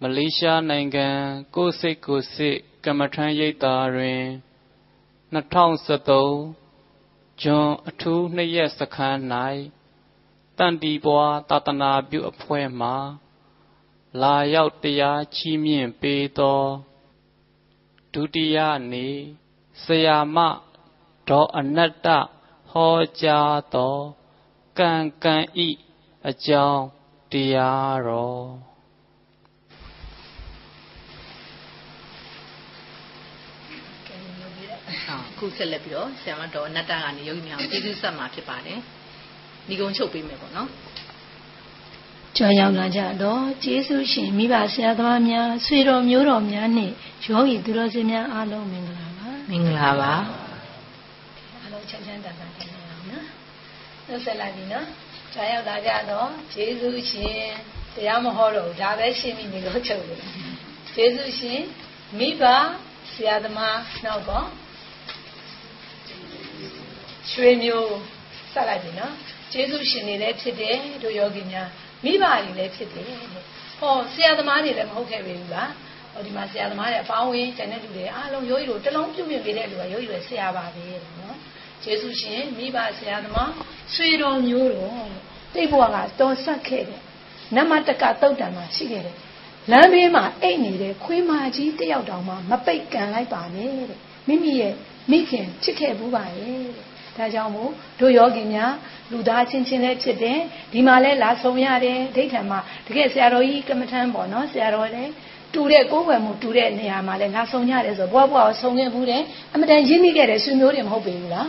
မလေးရှားနိုင်ငံကိုစိတ်ကိုစိတ်ကမ္မထမ်းရိပ်သာတွင်2013ဂျွန်အထူးနှစ်ရက်စခန်း၌တန်တီပွားသာသနာပြုအဖွဲ့မှလာရောက်တရားချီးမြှင့်ပေးသောဒုတိယနေ့ဆရာမဒေါ်အနတ္တဟောကြားသောကံကံဤအကြောင်းတရားတော် ခုဆက်လက်ပြီးတော့ဆရာမတော်နတ္တကနေယောဂီများကိုကျေးဇူးဆက်မှာဖြစ်ပါတယ်။ဒီကုံချုပ်ပေးမယ်ပေါ့နော်။ကြောင်ရောက်လာကြတော့ကျေးဇူးရှင်မိဘဆရာသမားများဆွေတော်မျိုးတော်များနှင့်ယောဂီသူတော်စင်များအားလုံးမင်္ဂလာပါ။မင်္ဂလာပါ။အားလုံးချမ်းချမ်းသာသာနေအောင်နော်။နှုတ်ဆက်လိုက်ပြီနော်။ကြောင်ရောက်လာကြတော့ကျေးဇူးရှင်တရားမဟောတော့ဒါပဲရှင်းပြီးနေလို့ချုပ်တယ်။ကျေးဇူးရှင်မိဘဆရာသမားနောက်တော့ ရွှေမျိုးဆက်လိုက်ပြီနော်ကျေးဇူးရှင်တွေလည်းဖြစ်တယ်တို့ယောဂီများမိဘတွေလည်းဖြစ်တယ်ဟောဆရာသမားတွေလည်းမဟုတ်ခဲ့ပေဘူးလားဟောဒီမှာဆရာသမားတွေအပေါင်းဝင်ကျန်တဲ့လူတွေအားလုံးယောဂီတို့တလုံးပြုတ်မြင်ပေးတဲ့လူကယောဂီတွေဆရာပါပဲနော်ကျေးဇူးရှင်မိဘဆရာသမားဆွေတော်မျိုးတော်တိတ်ဘဝကတော်ဆက်ခဲ့တယ်နမတကတုတ်တံမှာရှိခဲ့တယ်လမ်းဘေးမှာအိတ်နေတဲ့ခွေးမကြီးတယောက်တောင်မှမပိတ်ကန်လိုက်ပါနဲ့တဲ့မိမိရဲ့မိခင်ဖြစ်ခဲ့ဘူးပါရဲ့တဲ့ ဒါကြောင့်မို့တို့ယောဂီများလူသားချင်းချင်းလည်းဖြစ်တယ်ဒီမှာလည်းလာဆုံရတယ်ဒိဋ္ဌံမှာတကယ်ဆရာတော်ကြီးကမ္မထမ်းပေါ့နော်ဆရာတော်လည်းတူတဲ့ကိုယ်ွယ်မှုတူတဲ့နေရာမှာလည်းလာဆုံရတယ်ဆိုဘွားဘွားဆုံခဲ့ဘူးတယ်အမတန်ရင်းနှီးခဲ့တယ်ဆွေမျိုးတွေမဟုတ်ပေဘူးလား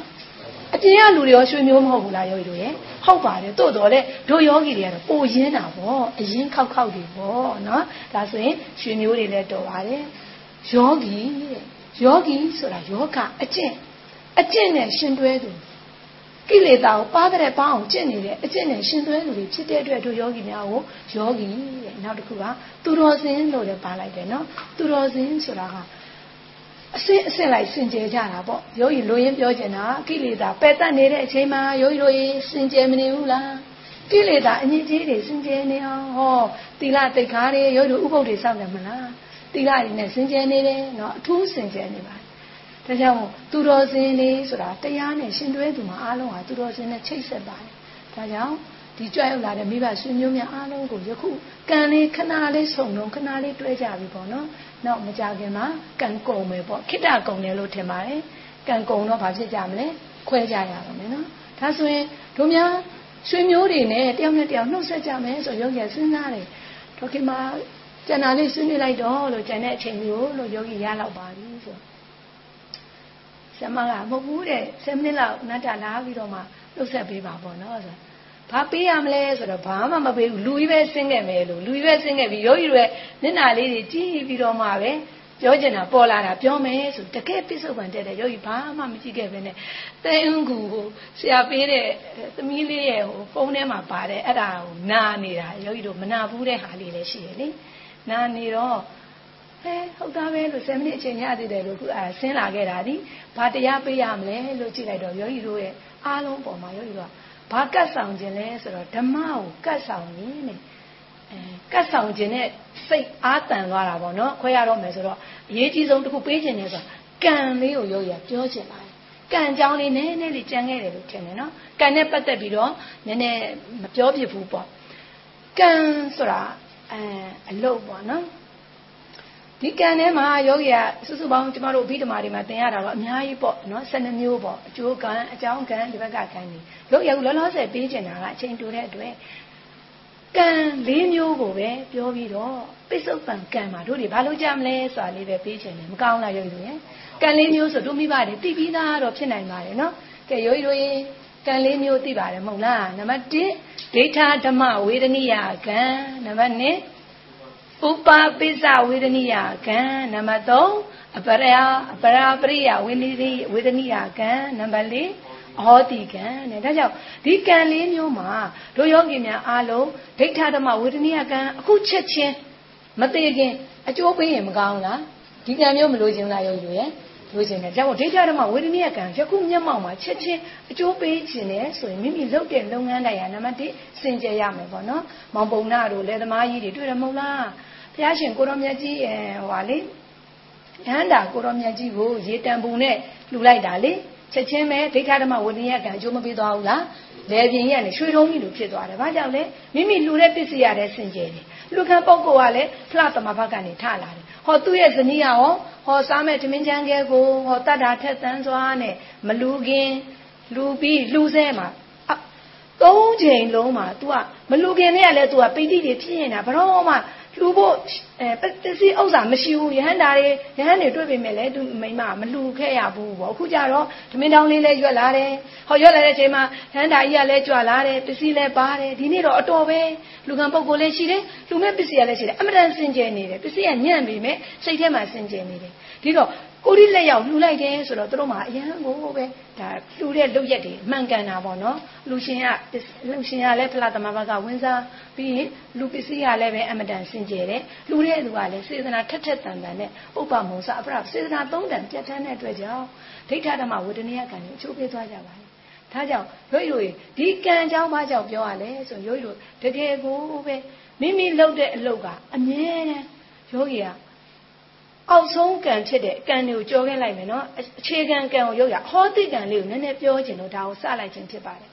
အပြင်ကလူတွေရောရွှေမျိုးမဟုတ်ဘူးလားယောဂီတို့ရဲ့ဟုတ်ပါတယ်တို့တော်လေတို့ယောဂီတွေကတော့ပိုရင်းတာပေါ့အရင်ခောက်ခောက်တွေပေါ့နော်ဒါဆိုရင်ရွှေမျိုးတွေလည်းတော်ပါတယ်ယောဂီတဲ့ယောဂီဆိုတာယောဂအကျင့် အကျင့်နဲ့ရှင်တွဲသူကိလေသာကိုပါတဲ့ပအောင်ကျင့်နေတဲ့အကျင့်နဲ့ရှင်သွဲလူတွေဖြစ်တဲ့အတွက်တို့ယောဂီများကိုယောဂီတဲ့နောက်တစ်ခုကသူတော်စင်လို့လည်းပါလိုက်တယ်နော်သူတော်စင်ဆိုတာကအစစ်အစစ်လိုက်စင်ကြယ်ကြတာပေါ့ယောဂီလိုရင်းပြောချင်တာကိလေသာပယ်တတ်နေတဲ့အချိန်မှာယောဂီတို့ရေစင်ကြယ်မနေဘူးလားကိလေသာအငြိကြီးတွေစင်ကြယ်နေအောင်ဟောသီလတိတ်ခါတွေယောဂီတို့ဥပုပ်တွေစောင့်တယ်မလားသီလတွေနဲ့စင်ကြယ်နေတယ်နော်အထူးစင်ကြယ်နေပါ ဒါကြောင့်သူတော်စင်လေးဆိုတာတရားနဲ့ရှင်တွဲသူမှာအားလုံးဟာသူတော်စင်နဲ့ချိတ်ဆက်ပါတယ်ဒါကြောင့်ဒီကြွရောက်လာတဲ့မိဘဆွေမျိုးများအားလုံးကိုယခုကံလေးခဏလေးဆုံတော့ခဏလေးတွဲကြပြီပေါ့နော်နောက်မကြခင်မှာကံကုန်မယ်ပေါ့ခိတ္တကုန်တယ်လို့ထင်ပါတယ်ကံကုန်တော့ဘာဖြစ်ကြမလဲခွဲကြရပါမယ်နော်ဒါဆိုရင်တို့များဆွေမျိုးတွေနဲ့တယောက်နဲ့တယောက်နှုတ်ဆက်ကြမယ်ဆိုရုပ်ရစဉ်းစားတယ်ဒေါခင်မှာကျန်တာလေးဆွေးနွေးလိုက်တော့လို့ကျန်တဲ့အချိန်မျိုးလို့ယောဂီရလောက်ပါပြီဆို ဆမကမဟုတ်ဘူးတဲ့10မိနစ်လောက်နတ်တာလာပြီးတော့မှလှုပ်ဆက်ပေးပါပေါ့နော်ဆိုဘာပေးရမလဲဆိုတော့ဘာမှမပေးဘူးလူကြီးပဲဆင်းခဲ့မယ်လို့လူကြီးပဲဆင်းခဲ့ပြီးယောဂီတွေမျက်နှာလေးတွေကြည့်ပြီးတော့မှပဲပြောချင်တာပေါ်လာတာပြောမယ်ဆိုတကယ်ပြစ္ဆုတ်ပန်တက်တဲ့ယောဂီဘာမှမကြည့်ခဲ့ပဲနဲ့တဲအင်းကူကိုဆရာပေးတဲ့သမီးလေးရဲ့ဟိုဖုန်းထဲမှာပါတယ်အဲ့ဒါကိုနာနေတာယောဂီတို့မနာဘူးတဲ့ဟာလေးလည်းရှိတယ်လေနာနေတော့ ဟဲဟုတ်သားပဲလို့7မိနစ်အချိန်ရသေးတယ်လို့ခုအဲဆင်းလာခဲ့တာဒီဘာတရားပေးရမလဲလို့ကြည့်လိုက်တော့ယောဂီတို့ရဲ့အားလုံးပေါ်မှာယောဂီတို့ကဘာကတ်ဆောင်ခြင်းလဲဆိုတော့ဓမ္မကိုကတ်ဆောင်ရင်းနဲ့အဲကတ်ဆောင်ခြင်းနဲ့စိတ်အားတန်သွားတာပေါ့နော်ခွဲရတော့မယ်ဆိုတော့အရေးကြီးဆုံးတစ်ခုပေးခြင်းလဲဆိုတော့ကံလေးကိုယောဂီကပြောချင်ပါတယ်ကံကြောင်းလေးနည်းနည်းလေးကြံခဲ့တယ်လို့ထင်တယ်နော်ကံနဲ့ပတ်သက်ပြီးတော့နည်းနည်းမပြောပြဘူးပေါ့ကံဆိုတာအဲအလုပ်ပေါ့နော် ဒီကံထဲမှာယောဂီကစုစုပေါင်းကျမတို့အဘိဓမ္မာတွေမှာသင်ရတာတော့အများကြီးပေါ့နော်12မျိုးပေါ့အကျိုးကံအကြောင်းကံဒီဘက်ကကံတွေလို့ရလောလောဆယ်ပေးကျင်တာကအချိန်တူတဲ့အတွက်ကံ၄မျိုးကိုပဲပြောပြီးတော့ပိဿုပံကံမှာတို့တွေဘာလို့ကြမလဲဆိုတာလေးပဲပေးချင်တယ်မကောင်းလားယောဂီတို့ရဲ့ကံ၄မျိုးဆိုတို့မိဘတွေသိပြီးသားတော့ဖြစ်နိုင်ပါတယ်နော်ကဲယောဂီတို့ရဲ့ကံ၄မျိုးသိပါတယ်မဟုတ်လားနံပါတ်1ဒိဋ္ဌဓမ္မဝေဒနိယကံနံပါတ်2 ဥပပိစ္ဆဝေဒနိယကံနံပါတ်3အပရာအပရာပရိယဝေဒနိဝေဒနိယကံနံပါတ်4အဟောတိကံတဲ့ဒါကြောင့်ဒီကံလေးမျိုးမှာတို့ယောဂီများအားလုံးဒိဋ္ဌဓမ္မဝေဒနိယကံအခုချက်ချင်းမသေးခင်အကျိုးပေးရင်မကောင်းလားဒီကံမျိုးမလို့ခြင်းလားယောဂီတို့ရဲ့ လို့ခြင်းတယ်ဒါကြောင့်ဒိဋ္ဌဓမ္မဝေဒနိယကံယခုမျက်မှောက်မှာချက်ချင်းအကျိုးပေးခြင်းနဲ့ဆိုရင်မိမိလုပ်တဲ့လုပ်ငန်းတိုင်းဟာနံပါတ်1စင်ကြယ်ရမယ်ပေါ့နော်မောင်ပုံနာတို့လက်သမားကြီးတွေတွေ့တယ်မဟုတ်လားဘုရားရှင်ကိုရောမြတ်ကြီးအဲဟိုပါလေယဟန္တာကိုရောမြတ်ကြီးကိုရေတံပူနဲ့လှူလိုက်တာလေချက်ချင်းပဲဒိဋ္ဌဓမ္မဝိနည်းကံအကျိုးမပေးသွားဘူးလားလေပြင်းရနဲ့ရွှေတုံးကြီးလိုဖြစ်သွားတယ်ဘာကြောင့်လဲမိမိလှူတဲ့ပစ္စည်းရတဲ့စင်ကြယ်တယ်လူခံပုဂ္ဂိုလ်ကလည်းဖလားတမဘက်ကနေထလာတယ်ဟောသူ့ရဲ့ဇနီးကရော ဟောစားမဲ့သမင်းချမ်းကဲကိုဟောတတ်တာထက်သန်းစွာနဲ့မလူခင်လူပြီးလှူဆဲမှာသုံးချိန်လုံးမှာ तू ကမလူခင်နဲ့ကလည်း तू ကပိဋိတွေဖြစ်နေတာဘရောမှ လှူဖို့အဲပစ္စည်းဥစ္စာမရှိဘူးယဟန်တာတွေယဟန်တွေတွေ့ပေမဲ့လည်းသူမိမမလှူခဲ့ရဘူးပေါ့အခုကျတော့သမင်းတောင်းလေးလည်းရွက်လာတယ်ဟောရွက်လာတဲ့အချိန်မှာယဟန်တာကြီးကလည်းကြွလာတယ်ပစ္စည်းလည်းပါတယ်ဒီနေ့တော့အတော်ပဲလူကံပုဂ္ဂိုလ်လည်းရှိတယ်လူမဲ့ပစ္စည်းကလည်းရှိတယ်အမတန်စင်ကြယ်နေတယ်ပစ္စည်းကညံ့ပြီမဲ့စိတ်ထဲမှာစင်ကြယ်နေတယ်ဒီတော့ ကိုရီလက်ရောက်လှူလိုက်တယ်ဆိုတော့တို့မှအရန်ကိုပဲဒါလှူတဲ့လုပ်ရက်တွေမှန်ကန်တာပေါ့နော်လူရှင်ကလူရှင်ကလည်းဖလားသမဘာကဝင်စားပြီးရင်လူပစ္စည်းကလည်းပဲအမတန်စင်ကြယ်တယ်လှူတဲ့လူကလည်းစေတနာထက်ထက်တန်တန်နဲ့ဥပ္ပမုံစအပရစေတနာသုံးတန်ပြတ်ထန်းတဲ့အတွက်ကြောင့်ဒိဋ္ဌဓမ္မဝေဒနိယကံကိုအချိုးပေးသွားကြပါလေဒါကြောင့်ရုပ်ရည်ဒီကံကြောင့်ဘာကြောင့်ပြောရလဲဆိုရုပ်ရည်တကယ်ကိုပဲမိမိလုပ်တဲ့အလုပ်ကအမြဲတမ်းယောဂီက အောက်ဆုံးကံဖြစ်တဲ့ကံတွေကိုကြောခဲ့လိုက်မယ်နော်အခြေခံကံကိုရုပ်ရဟောတိကံလေးကိုနည်းနည်းပြောခြင်းလို့ဒါကိုစလိုက်ခြင်းဖြစ်ပါတယ်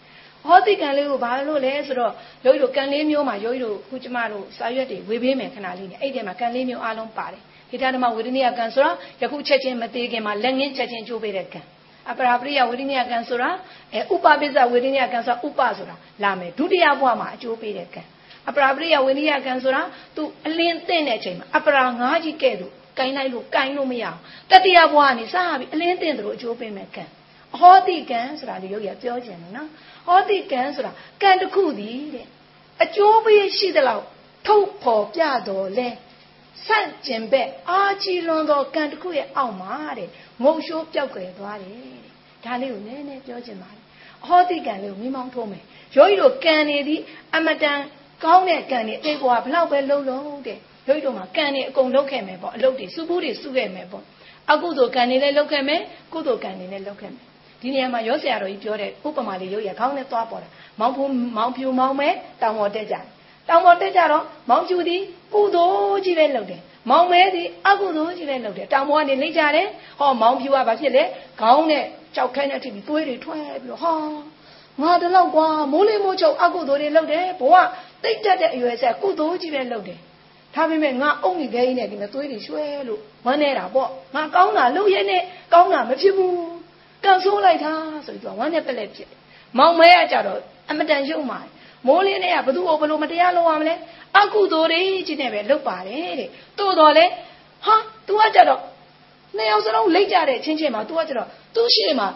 ဟောတိကံလေးကိုဘာလို့လဲဆိုတော့ရုပ်တို့ကံလေးမျိုးမှာရုပ်တို့ခုကျမတို့စာရွက်တွေဝေပေးမယ်ခဏလေးနဲ့အဲ့ဒီမှာကံလေးမျိုးအားလုံးပါတယ်ဟိတဓမ္မဝေဒနိယကံဆိုတာယခုချက်ချင်းမသေးခင်မှာလက်ငင်းချက်ချင်းကျိုးပေးတဲ့ကံအပရာပရိယဝေဒနိယကံဆိုတာအဲဥပပိစ္ဆဝေဒနိယကံဆိုတာဥပဆိုတာလာမယ်ဒုတိယဘဝမှာအကျိုးပေးတဲ့ကံအပရာပရိယဝေဒနိယကံဆိုတာသူအလင်းသိမ့်တဲ့အချိန်မှာအပရာငါးကြီးကဲ့သို့ ကိုင်းလိုက်လို့ကိုင်းလို့မရအောင်တတိယဘဝကနေစပြီးအလင်းသိမ့်သလိုအကျိုးပေးမယ်ကံအဟောတိကံဆိုတာလေရုပ်ရပြောခြင်းနော်ဟောတိကံဆိုတာကံတစ်ခုသည်တဲ့အကျိုးပေးရှိသလောက်ထုတ်ဖော်ပြတော်လဲဆန့်ကျင်ဘက်အာကြီးလွန်သောကံတစ်ခုရဲ့အောက်မှာတဲ့ငုံရှိုးပြောက်ွယ်သွားတယ်တဲ့ဒါလေးကိုနည်းနည်းပြောချင်ပါတယ်အဟောတိကံလေးကိုမိမောင်းထိုးမယ်ယောဂီတို့ကံနေသည်အမတန်ကောင်းတဲ့ကံနေအေးကွာဘလောက်ပဲလုံးလုံးတဲ့ ယောဂီတို့မှာကံနေအကုန်လုပ်ခဲ့မယ်ပေါ့အလုပ်တွေစုဘူးတွေစုခဲ့မယ်ပေါ့အကုသိုလ်ကံနေလည်းလုပ်ခဲ့မယ်ကုသိုလ်ကံနေလည်းလုပ်ခဲ့မယ်ဒီနေရာမှာရောဆရာတော်ကြီးပြောတဲ့ဥပမာလေးရုပ်ရခေါင်းနဲ့သွားပေါ်တာမောင်ဖူမောင်ဖြူမောင်မဲတောင်ပေါ်တက်ကြတယ်တောင်ပေါ်တက်ကြတော့မောင်ဖြူသည်ကုသိုလ်ကြီးပဲလုပ်တယ်မောင်မဲသည်အကုသိုလ်ကြီးလည်းလုပ်တယ်တောင်ပေါ်ကနေလိမ့်ကြတယ်ဟောမောင်ဖြူကဘာဖြစ်လဲခေါင်းနဲ့ကြောက်ခိုင်းတဲ့ထိပ်ပြီးသွေးတွေထွက်ပြီးတော့ဟာငါတလောက်ကွာမိုးလေးမိုးချုပ်အကုသိုလ်တွေလုပ်တယ်ဘဝတိတ်တက်တဲ့အရွယ်ဆက်ကုသိုလ်ကြီးပဲလုပ်တယ် ဒါပေမဲ့ငါအုံကြီးခဲကြီးနဲ့ဒီမှာသွေးတွေရွှဲလို့ဝမ်းနေတာပေါ့ငါကောင်းတာလုပ်ရဲနဲ့ကောင်းတာမဖြစ်ဘူးကန်ဆိုးလိုက်တာဆိုပြီးတော့ဝမ်းနဲ့ပက်လက်ဖြစ်မောင်မဲကကြတော့အမတန်ရုပ်မာမိုးလင်းနဲ့ကဘသူ့ကိုဘလို့မတရားလုပ်ရမလဲအကုသိုလ်တွေကြီးနဲ့ပဲလုပ်ပါတယ်တဲ့တိုးတော်လဲဟာ तू ကကြတော့နှစ်ယောက်စလုံးလိမ့်ကြတဲ့ချင်းချင်းမှာ तू ကကြတော့သူ့ရှိမှာ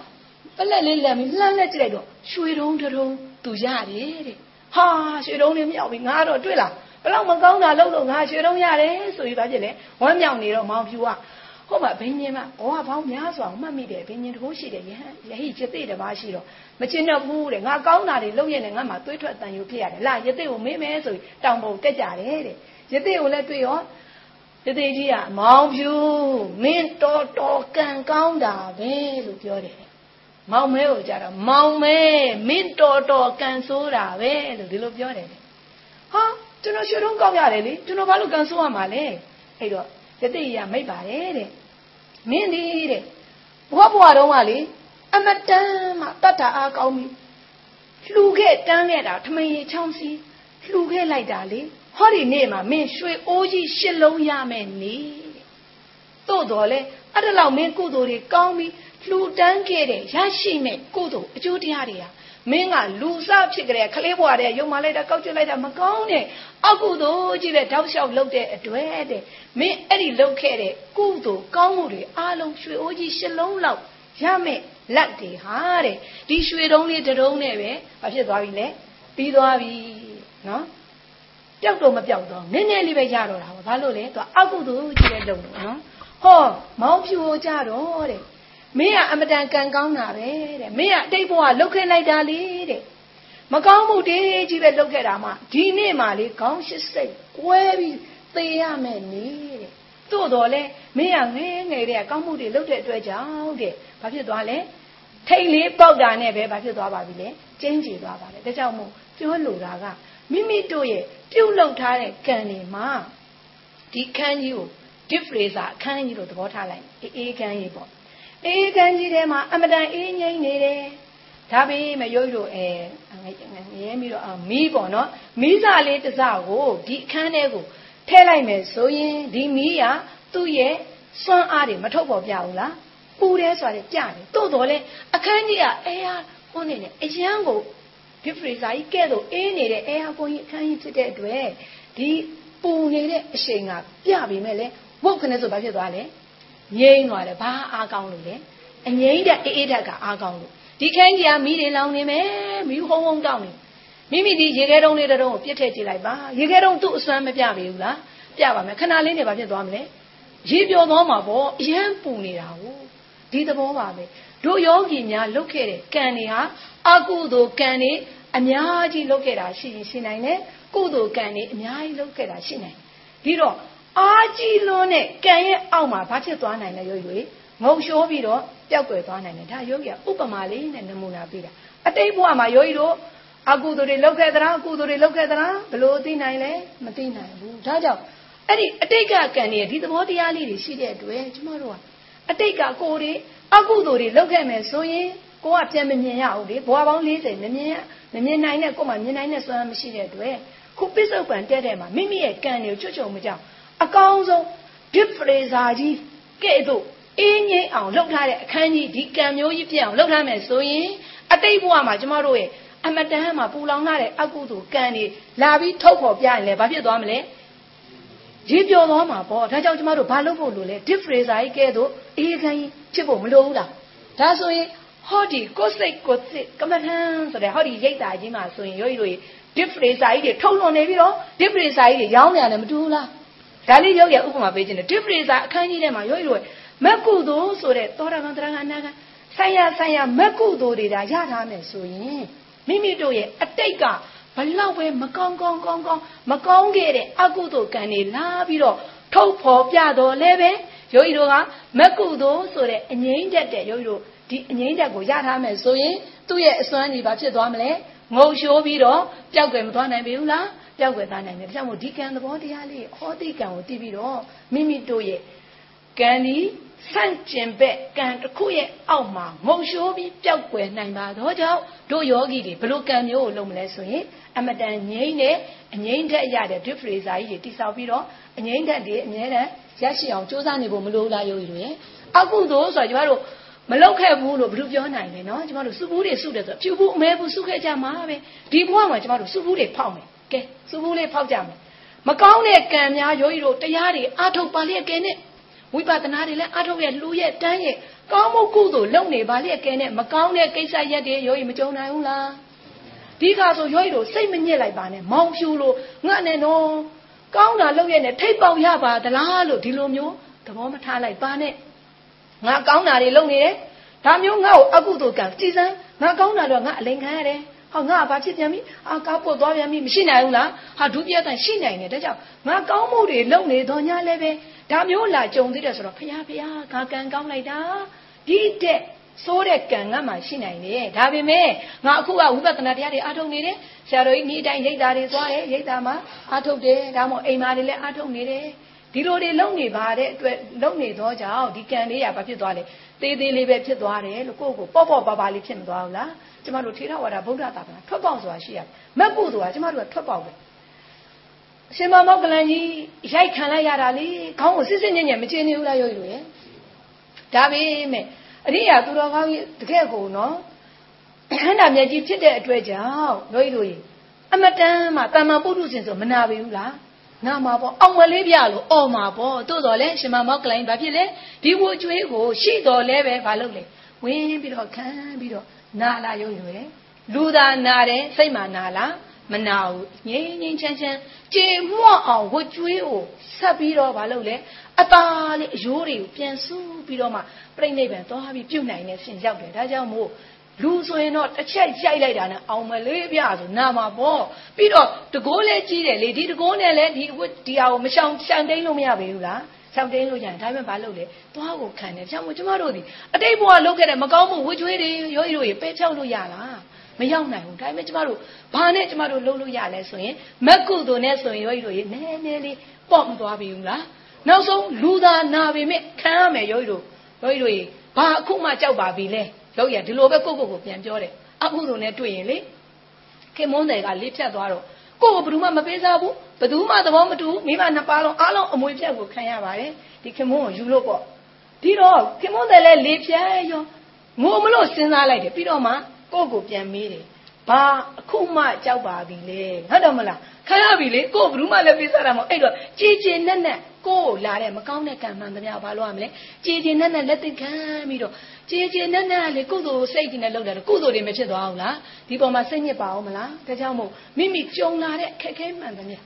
ပလက်လေးလက်ပြီးလှမ်းလက်ကြည့်လိုက်တော့ရွှေတုံးတုံးသူရတယ်တဲ့ဟာရွှေတုံးလေးမြောက်ပြီးငါတော့တွေ့လား ဘလောက်မကောင်းတာလုပ်လို့ငါရွှေတုံးရတယ်ဆိုပြီးပါဖြစ်လေဝမ်းမြောက်နေတော့မောင်ဖြူကဟုတ်ပါဘိညာဉ်မဘောကဘောင်းများစွာမှတ်မိတယ်ဘိညာဉ်တကိုးရှိတယ်ယဟန်ယဟိကျသိတပါးရှိတော့မကျင်တော့ဘူးတဲ့ငါကောင်းတာတွေလုပ်ရင်လည်းငါမှသွေးထွက်တန်ယူဖြစ်ရတယ်လာယသိကိုမေးမယ်ဆိုပြီးတောင်ပုံတက်ကြတယ်တဲ့ယသိကိုလည်းတွေ့ရောယသိကြီးကမောင်ဖြူမင်းတော်တော်ကံကောင်းတာပဲလို့ပြောတယ်မောင်မဲကိုကြတော့မောင်မဲမင်းတော်တော်ကံဆိုးတာပဲလို့ဒီလိုပြောတယ်ဟာ ကျွန်တော်ရွှေတုံးကောက်ရတယ်လေကျွန်တော်ဘာလို့ကံဆိုးရမှာလဲအဲ့တော့ယသိရမိတ်ပါတယ်တဲ့မင်းဒီတဲ့ဘဝဘဝတုန်းကလေအမတန်မှတတ်တာအားကောင်းပြီလှူခဲ့တန်းခဲ့တာထမင်းရီချောင်းစီလှူခဲ့လိုက်တာလေဟောဒီနေ့မှာမင်းရွှေအိုးကြီးရှစ်လုံးရမယ်နေတို့တော်လဲအဲ့ဒါလောက်မင်းကုသိုလ်တွေကောင်းပြီလှူတန်းခဲ့တဲ့ရရှိမဲ့ကုသိုလ်အကျိုးတရားတွေဟာ မင်းကလူစားဖြစ်ကြတဲ့ခလေးဘွားတဲ့ရုံမလိုက်တာကောက်ကျွလိုက်တာမကောင်းတဲ့အကုသိုလ်ကြီးပဲတောက်လျှောက်လုပ်တဲ့အတွက်တဲ့မင်းအဲ့ဒီလုပ်ခဲ့တဲ့ကုသိုလ်ကောင်းမှုတွေအားလုံးရွှေအိုးကြီးရှစ်လုံးလောက်ရမယ်လက်တွေဟာတဲ့ဒီရွှေတုံးလေးတတုံးနဲ့ပဲဘာဖြစ်သွားပြီလဲပြီးသွားပြီနော်ပျောက်တော့မပျောက်တော့နည်းနည်းလေးပဲရတော့တာဘာလို့လဲသူအကုသိုလ်ကြီးပဲလုပ်လို့နော်ဟောမောင်ဖြူကြတော့တဲ့ မင်းကအမတန်ကံကောင်းတာပဲတဲ့မင်းကအတိတ်ဘဝလှုပ်ခဲလိုက်တာလေတဲ့မကောင်းမှုတေးကြီးပဲလှုပ်ခဲ့တာမှဒီနေ့မှလေခေါင်းရှိစိတ်ကွဲပြီးသေရမယ်နေတဲ့သို့တော်လဲမင်းကငဲငယ်တဲ့ကောင်းမှုတွေလုပ်တဲ့အတွက်ကြောင့်တဲ့ဘာဖြစ်သွားလဲထိတ်လေးပေါက်တာနဲ့ပဲဘာဖြစ်သွားပါပြီလဲကျင်းကျသွားပါလေဒါကြောင့်မို့ပြောလိုတာကမိမိတို့ရဲ့ပြုတ်လောက်ထားတဲ့ကံတွေမှာဒီခန်းကြီးကို diffraser အခန်းကြီးလို့သဘောထားလိုက်အေးအေးခန်းကြီးပေါ့ အေးခန်းကြီးထဲမှာအမတန်အေးငိမ့်နေတယ်ဒါပေမဲ့ရုပ်တို့အဲရဲပြီးတော့မီးပေါ့နော်မီးစာလေးတစ်စကိုဒီအခန်းထဲကိုထည့်လိုက်မယ်ဆိုရင်ဒီမီးကသူ့ရဲ့စွမ်းအားတွေမထုတ်ပေါ်ပြဘူးလားပူတယ်ဆိုရတယ်ကြားတယ်တိုးတော်လဲအခန်းကြီးကအဲဟာဟိုနေနေအရန်ကိုဒီဖရီဇာကြီးကဲ့သို့အေးနေတဲ့အဲဟာကိုကြီးအခန်းကြီးဖြစ်တဲ့အတွက်ဒီပူနေတဲ့အချိန်ကပြပြီမဲ့လေဝုတ်ခနဲ့ဆိုဘာဖြစ်သွားလဲ ငြိမ့်သွားတယ်ဘာအားကောင်းလို့လဲအငြိမ့်တဲ့အေးအေးဓာတ်ကအားကောင်းလို့ဒီခန်းကြီးကမီးတွေလောင်နေမယ်မီးဟုံးဟုံးတောက်နေမိမိဒီရေခဲတုံးလေးတုံးကိုပြစ်ထည့်ကြည့်လိုက်ပါရေခဲတုံးသူ့အစွမ်းမပြပေဘူးလားပြပါမယ်ခဏလေးနေဘာဖြစ်သွားမလဲရေပျော်သွားမှာပေါ့အရန်ပူနေတာကိုဒီသဘောပါပဲတို့ယောဂီများလုတ်ခဲ့တဲ့ကံတွေဟာအကုသိုလ်ကံတွေအများကြီးလုတ်ခဲ့တာရှိရင်ရှိနိုင်တယ်ကုသိုလ်ကံတွေအများကြီးလုတ်ခဲ့တာရှိနိုင်ဒီတော့ အားကြီးလွန်းတဲ့ကံရဲ့အောက်မှာဘာဖြစ်သွားနိုင်လဲရွရွငုံရှိုးပြီးတော့ပျောက်ကွယ်သွားနိုင်တယ်ဒါယောဂီကဥပမာလေးနဲ့နမူနာပေးတာအတိတ်ဘဝမှာယောဂီတို့အကုသိုလ်တွေလုပ်ခဲ့သလားအကုသိုလ်တွေလုပ်ခဲ့သလားဘယ်လိုသိနိုင်လဲမသိနိုင်ဘူးဒါကြောင့်အဲ့ဒီအတိတ်ကကံတွေဒီသဘောတရားလေးတွေရှိတဲ့အတွက်ကျမတို့ကအတိတ်ကကိုယ်တွေအကုသိုလ်တွေလုပ်ခဲ့မယ်ဆိုရင်ကိုကပြန်မမြင်ရဘူးလေဘဝပေါင်း40မမြင်မမြင်နိုင်တဲ့ကိုယ်မှမြင်နိုင်တဲ့စွမ်းမရှိတဲ့အတွက်ခုပစ္စုပန်တဲ့တဲ့မှာမိမိရဲ့ကံတွေကိုချွတ်ချုံမကြောက် အကောင်းဆုံး deep freezer ကြီးကဲ့သို့အင်းငိမ့်အောင်လုပ်ထားတဲ့အခန်းကြီးဒီကံမျိုးကြီးပြအောင်လုပ်ထားမယ်ဆိုရင်အတိတ်ဘဝမှာကျမတို့ရဲ့အမတန်မှာပူလောင်လာတဲ့အကုသိုလ်ကံတွေလာပြီးထုတ်ဖော်ပြရင်လည်းဘာဖြစ်သွားမလဲရေပျော်သွားမှာပေါ့ဒါကြောင့်ကျမတို့ဘာလုပ်ဖို့လိုလဲ deep freezer ကြီးကဲ့သို့အေးခန်းကြီးဖြစ်ဖို့မလိုဘူးလားဒါဆိုရင်ဟောဒီကိုစိတ်ကိုစိတ်ကမ္မထံဆိုတဲ့ဟောဒီရိတ်တာကြီးမှာဆိုရင်ရောရီတို့ deep freezer ကြီးတွေထုတ်လွန်နေပြီးတော့ deep freezer ကြီးတွေရောင်းနေရတယ်မတူဘူးလား ဒါလေးရုပ်ရဥပမာပေးခြင်းတယ် deep freezer အခန်းကြီးထဲမှာရောရီတို့မက်ကုသိုလ်ဆိုတဲ့သောတာပန်တရားကအနာကဆိုင်ရဆိုင်ရမက်ကုသိုလ်တွေဒါရထားမယ်ဆိုရင်မိမိတို့ရဲ့အတိတ်ကဘလောက်ပဲမကောင်းကောင်းကောင်းကောင်းမကောင်းခဲ့တဲ့အကုသိုလ်ကံတွေလာပြီးတော့ထုတ်ဖော်ပြတော်လဲပဲယောဂီတို့ကမက်ကုသိုလ်ဆိုတဲ့အငိမ့်တက်တဲ့ယောဂီတို့ဒီအငိမ့်တက်ကိုရထားမယ်ဆိုရင်သူ့ရဲ့အစွမ်းကြီးဘာဖြစ်သွားမလဲငုံရှိုးပြီးတော့ပျောက်ကွယ်မသွားနိုင်ပြီဘူးလား ပျောက်ကွယ်သွားနိုင်တယ်ဒါကြောင့်မို့ဒီကံသဘောတရားလေးဟောတိကံကိုတည်ပြီးတော့မိမိတို့ရဲ့ကံဒီဆန့်ကျင်ဘက်ကံတစ်ခုရဲ့အောက်မှာငုံရှိုးပြီးပျောက်ကွယ်နိုင်ပါတော့ကြောင့်တို့ယောဂီတွေဘလို့ကံမျိုးကိုလုပ်မလဲဆိုရင်အမတန်ငြိမ့်နဲ့အငြိမ့်တက်ရတဲ့ deep freezer ကြီးတွေတိဆောက်ပြီးတော့အငြိမ့်တက်တွေအများနဲ့ရရှိအောင်စူးစမ်းနေဖို့မလိုလားယောဂီတို့ရဲ့အကုသိုလ်ဆိုတော့ကျမတို့မလောက်ခဲ့ဘူးလို့ဘယ်လိုပြောနိုင်လဲနော်ကျမတို့စုဘူးတွေစုတယ်ဆိုဖြူဘူးအမဲဘူးစုခဲ့ကြမှာပဲဒီဘဝမှာကျမတို့စုဘူးတွေဖောက်မယ် ကဲစုဘူးလေးဖောက်ကြမယ်မကောင်းတဲ့ကံများယောဂီတို့တရားတွေအထုတ်ပါလျက်ကဲနဲ့ဝိပဿနာတွေလည်းအထုတ်ရဲ့လူရဲ့တန်းရဲ့ကောင်းမှုကုသိုလ်လုပ်နေပါလျက်ကဲနဲ့မကောင်းတဲ့ကိစ္စရက်တွေယောဂီမကြုံနိုင်ဘူးလားဒီခါဆိုယောဂီတို့စိတ်မညစ်လိုက်ပါနဲ့မောင်ဖြူလို့ငတ်နေတော့ကောင်းတာလုပ်ရနဲ့ထိတ်ပေါက်ရပါသလားလို့ဒီလိုမျိုးသဘောမထားလိုက်ပါနဲ့ငါကောင်းတာတွေလုပ်နေတယ်ဒါမျိုးငါ့ကိုအကုသိုလ်ကံကြည်စမ်းငါကောင်းတာတော့ငါအလိန်ခံရတယ် ဟောငါဘာဖြစ်ပြန်ပြီအာကားပုတ်သွားပြန်ပြီမရှိနိုင်ဘူးလားဟာဒုပြတ်တန်ရှိနိုင်တယ်ဒါကြောင့်ငါကောင်းမှုတွေလုပ်နေတော့ညာလည်းပဲဒါမျိုးလာကြုံသေးတယ်ဆိုတော့ဖះဖះငါကံကောင်းလိုက်တာဒီတဲ့စိုးတဲ့ကံကမှရှိနိုင်တယ်ဒါပေမဲ့ငါအခုကဝိပဿနာတရားတွေအားထုတ်နေတယ်ဆရာတော်ကြီးနေ့တိုင်းရိတ်တာတွေသွားတယ်ရိတ်တာမှာအားထုတ်တယ်ဒါမှမဟုတ်အိမ်မှာတွေလည်းအားထုတ်နေတယ်ဒီလိုတွေလုံနေပါတဲ့အတွက်လုံနေတော့ကြောင့်ဒီကံလေးကဘာဖြစ်သွားလဲ သေးသေးလေးပဲဖြစ်သွားတယ်လို့ကိုယ့်ကိုပေါ့ပေါ့ပါပါလေးဖြစ်မသွားဘူးလားကျမတို့ထေရဝါဒဗုဒ္ဓသာသနာထွက်ပေါက်ဆိုတာရှိရတယ်မက်ဖို့ဆိုတာကျမတို့ကထွက်ပေါက်ပဲအရှင်မမောကလန်ကြီးရိုက်ခံလိုက်ရတာလေခေါင်းကိုစစ်စစ်ညံ့ညံ့မချင်းနေဘူးလားရုပ်ရည်ဒါပေမဲ့အရိယာသူတော်ကောင်းကြီးတကယ်ကိုနော်ခန္ဓာမြတ်ကြီးဖြစ်တဲ့အတွက်ကြောင့်ရုပ်ရည်အမတန်မှတာမန်ပုထုဇဉ်ဆိုမနာပေဘူးလား နာမှာပေါ့အောင်မလေးပြလို့အော်မှာပေါ့တိုးတော်လဲရှင်မမောက်ကလိုင်းဘာဖြစ်လဲဒီဝကျွေးကိုရှိတော်လဲပဲဘာလုပ်လဲဝင်ပြီးတော့ခံပြီးတော့နာလာရုံရွယ်လူသာနာတယ်စိတ်မှနာလားမနာဘူးငြိမ်းငြိမ်းချမ်းချမ်းကြေမွအောင်ဝကျွေးကိုဆက်ပြီးတော့ဘာလုပ်လဲအသားလေးအယိုးတွေကိုပြန်ဆူးပြီးတော့မှပြိဋိနိဗ္ဗာန်သွားပြီးပြုတ်နိုင်တဲ့ရှင်ရောက်တယ်ဒါကြောင့်မို့ လူဆိုရင်တော့တစ်ချက်ရိုက်လိုက်တာနဲ့အောင်မလေးပြဆိုနာမှာပေါ့ပြီးတော့တကိုးလဲကြီးတယ်လေဒီတကိုးနဲ့လဲဒီဒီဟာကိုမရှောင်ရှောင်တိန်လို့မရပေဘူးလားရှောင်တိန်လို့ကြရင်ဒါပေမဲ့ဘာလုပ်လဲသွားကိုခံတယ်ကြောင့်မို့ကျမတို့ဒီအတိတ်ဘဝလုပ်ခဲ့တဲ့မကောင်းမှုဝှကျွေးတွေရောရီတို့ရေပဲဖြောက်လို့ရလားမရောက်နိုင်ဘူးဒါပေမဲ့ကျမတို့ဘာနဲ့ကျမတို့လုပ်လို့ရလဲဆိုရင်မက်ကုသိုလ်နဲ့ဆိုရင်ယောဂီတို့ရေနည်းနည်းလေးပေါ့မသွားပြီဘူးလားနောက်ဆုံးလူသာနာပေမဲ့ခံရမယ်ယောဂီတို့ယောဂီတို့ရေဘာအခုမှကြောက်ပါပြီလဲ ယောဂီကဒီလိုပဲကိုယ့်ကိုယ်ကိုပြန်ပြောတယ်အကုသိုလ်နဲ့တွေ့ရင်လေခင်မုန်းတယ်ကလေးဖြတ်သွားတော့ကိုယ်ကဘယ်သူမှမပေးစားဘူးဘယ်သူမှသဘောမတူမိမနှစ်ပါးလုံးအားလုံးအမွေပြတ်ကိုခံရပါတယ်ဒီခင်မုန်းကိုယူလို့ပေါ့ဒီတော့ခင်မုန်းတယ်လဲလေးဖြတ်ရောငိုမလို့စဉ်းစားလိုက်တယ်ပြီးတော့မှကိုယ့်ကိုပြန်မေးတယ်ဘာအခုမှကြောက်ပါပြီလေဟုတ်တော့မလားခံရပြီလေကိုယ်ဘယ်သူမှလည်းပေးစားတာမဟုတ်အဲ့တော့ကြည်ကြည်နဲ့နဲ့ကိုယ်လာတဲ့မကောင်းတဲ့ကံမှန်သမျှဘာလို့ရမလဲကြည်ကြည်နဲ့နဲ့လက်သိခံပြီးတော့ ကြည်ကြည်နဲ့နဲ့လေကုသိုလ်စိတ်ကြီးနဲ့လုပ်တယ်ကုသိုလ်တွေမဖြစ်သွားဘူးလားဒီပေါ်မှာစိတ်ညစ်ပါအောင်မလားဒါကြောင့်မို့မိမိကြုံလာတဲ့ခက်ခဲမှန်သမျှ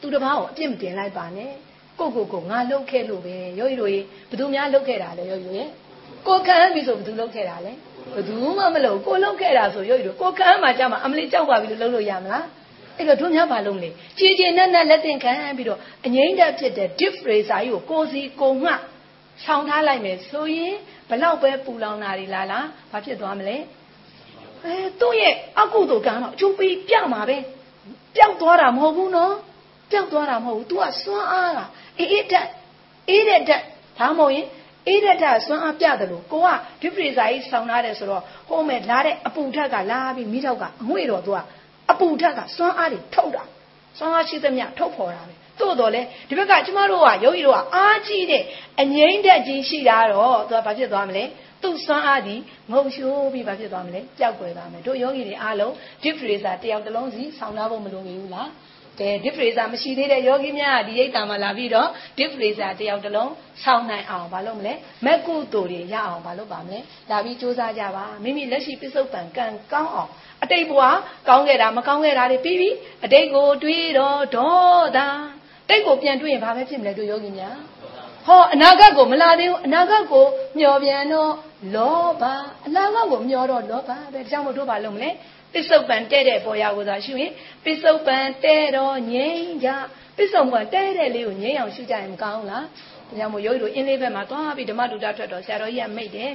သူတစ်ပါးကိုအပြစ်မတင်လိုက်ပါနဲ့ကိုကိုကိုငါလှုပ်ခဲ့လို့ပဲယောဂီတို့ရေဘသူများလှုပ်ခဲ့တာလဲယောဂီတို့ရေကိုခံပြီဆိုဘသူလှုပ်ခဲ့တာလဲဘသူမှမလှုပ်ကိုလှုပ်ခဲ့တာဆိုယောဂီတို့ကိုခံမှကြာမှအမလေးကြောက်ပါပြီလို့လှုပ်လို့ရမလားအဲ့တော့တို့များဘာလုပ်လဲကြည်ကြည်နက်နက်လက်သင်ခံပြီးတော့အငိမ့်တက်ဖြစ်တဲ့ deep freezer ကြီးကိုကိုစီကိုငှဆောင်းထားလိုက်မယ်ဆိုရင် ဘလောက်ပဲပူလောင်တာတွေလားလားဘာဖြစ်သွားမလဲအဲသူ့ရဲ့အကုသိုလ်ကံတော့အကျိုးပေးပြမှာပဲပျောက်သွားတာမဟုတ်ဘူးနော်ပျောက်သွားတာမဟုတ်ဘူး तू ကစွမ်းအားကအေးအေးတက်အေးတဲ့တက်ဒါမှမဟုတ်ရင်အေးတဲ့တက်စွမ်းအားပြတယ်လို့ကိုကဒီပရိဇာကြီးဆောင်းထားတယ်ဆိုတော့ဟိုမဲ့လာတဲ့အပူထက်ကလာပြီးမိတော့ကအငွေ့တော့ तू ကအပူထက်ကစွမ်းအားတွေထုတ်တာစွမ်းအားရှိသမျှထုတ်ဖော်တာပဲ သို့တော်လဲဒီဘက်ကကျမတို့ကယောဂီတို့ကအားကြီးတဲ့အငိမ့်တက်ကြီးရှိတာတော့သူကဘာဖြစ်သွားမလဲသူ့စွမ်းအားဒီငုံရှိုးပြီးဘာဖြစ်သွားမလဲပျောက်ကွယ်သွားမယ်တို့ယောဂီတွေအားလုံး deep freezer တယောက်တစ်လုံးစီဆောင်းထားဖို့မလိုဘူးလားကဲ deep freezer မရှိသေးတဲ့ယောဂီများကဒီရိတ်တာမှာလာပြီးတော့ deep freezer တယောက်တစ်လုံးဆောင်းနိုင်အောင်ဘာလုပ်မလဲမက်ကုတူတွေရအောင်ဘာလုပ်ပါမလဲလာပြီးစူးစမ်းကြပါမိမိလက်ရှိပစ္စုပန်ကံကောင်းအောင်အတိတ်ဘဝကောင်းခဲ့တာမကောင်းခဲ့တာတွေပြီးပြီအတိတ်ကိုတွေးတော့ဒေါသ တိတ်ကိုပြန်တွေးရင်ဘာပဲဖြစ်မလဲတို့ယောဂီများဟောအနာဂတ်ကိုမလာသေးဘူးအနာဂတ်ကိုမျောပြန်တော့လောဘအနာဂတ်ကိုမျောတော့လောဘပဲဒါကြောင့်မို့တို့ဘာလုပ်မလဲပစ္စုပန်တဲ့တဲ့ပေါ်ရကိုသာရှုရင်ပစ္စုပန်တဲ့တော့ငြိမ်းကြပစ္စုပန်တဲ့တဲ့လေးကိုငြိမ်းအောင်ရှုကြရင်မကောင်းလားဒါကြောင့်မို့ယောဂီတို့အင်းလေးဘက်မှာသွားပြီးဓမ္မတူတာထွက်တော့ဆရာတော်ကြီးကမိတ်တယ်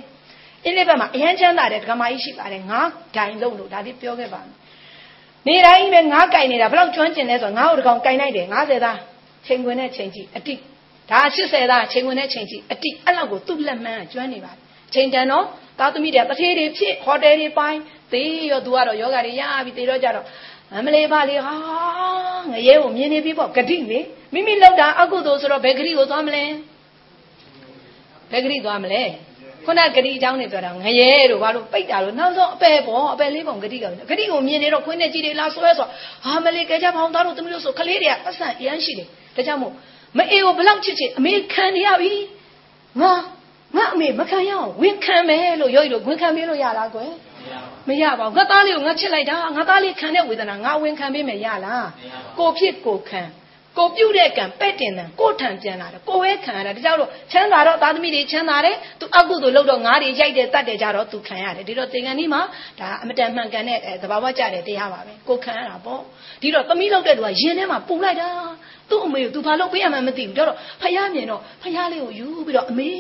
အင်းလေးဘက်မှာအရန်ချမ်းသာတဲ့ဒကမာကြီးရှိပါတယ်ငါးဒိုင်လုံးလို့ဒါလေးပြောခဲ့ပါမယ်နေတိုင်းပဲငါးကင်နေတာဘယ်လောက်ကျွမ်းကျင်လဲဆိုတော့ငါ့ကိုတကောင်ကင်လိုက်တယ်90သား ချိန်ခွင်နဲ့ချိန်ကြည့်အတိဒါ80သားချိန်ခွင်နဲ့ချိန်ကြည့်အတိအဲ့လောက်ကိုသူ့လက်မှန်းကျွမ်းနေပါတယ်ချိန်တန်တော့သားသမီးတွေတထေးတွေဖြစ်ဟိုတယ်တွေပိုင်းသေးရောသူကတော့ယောဂတွေရပြီးသေတော့ကြတော့အမလေးပါလေဟာငရဲကိုမြင်နေပြီပေါ့ဂတိလေမိမိလောက်တာအကုသိုလ်ဆိုတော့ဘယ်ဂတိကိုသွားမလဲဘယ်ဂတိသွားမလဲခုနဂတိအကြောင်းနေပြောတာငရဲတို့ဘာလို့ပိတ်တာလို့နောက်ဆုံးအပယ်ပေါ့အပယ်လေးပုံဂတိကဂတိကိုမြင်နေတော့ခွင်းနဲ့ကြည်တွေလာဆွဲဆိုဟာမလေးကြကြဖောင်းသားတို့သမီးတို့ဆိုကလေးတွေကပတ်စံအရန်ရှိတယ် ဒါကြောင့်မို့မအေကိုဘလောက်ချစ်ချစ်အမေခံနေရပြီငါငါအမေမခံရအောင်ဝင်ခံမယ်လို့ရောရလို့ဝင်ခံပေးလို့ရလားကွယ်မရပါဘူးငါသားလေးကိုငါချစ်လိုက်တာငါသားလေးခံတဲ့ဝေဒနာငါဝင်ခံပေးမယ်ရလားကိုဖြစ်ကိုခံကိုပြုတ်တဲ့ကံပဲ့တင်တယ်ကိုထံပြန်လာတယ်ကိုပဲခံရတာဒါကြောင့်လို့ချမ်းသာတော့သားသမီးတွေချမ်းသာတယ်သူအကုသို့လုပ်တော့ငါးတွေရိုက်တယ်တတ်တယ်ကြတော့သူခံရတယ်ဒီတော့သင်္ကန်းဒီမှာဒါအမတန်မှန်ကန်တဲ့သဘာဝကြတဲ့တရားပါပဲကိုခံရတာပေါ့ဒီတော့သမီးလုပ်တဲ့သူကရင်ထဲမှာပူလိုက်တာ သူ့အမေကိုသူဘာလုပ်ပေးရမှန်းမသိဘူးတော့ဖယားမြင်တော့ဖယားလေးကိုယူပြီးတော့အမေ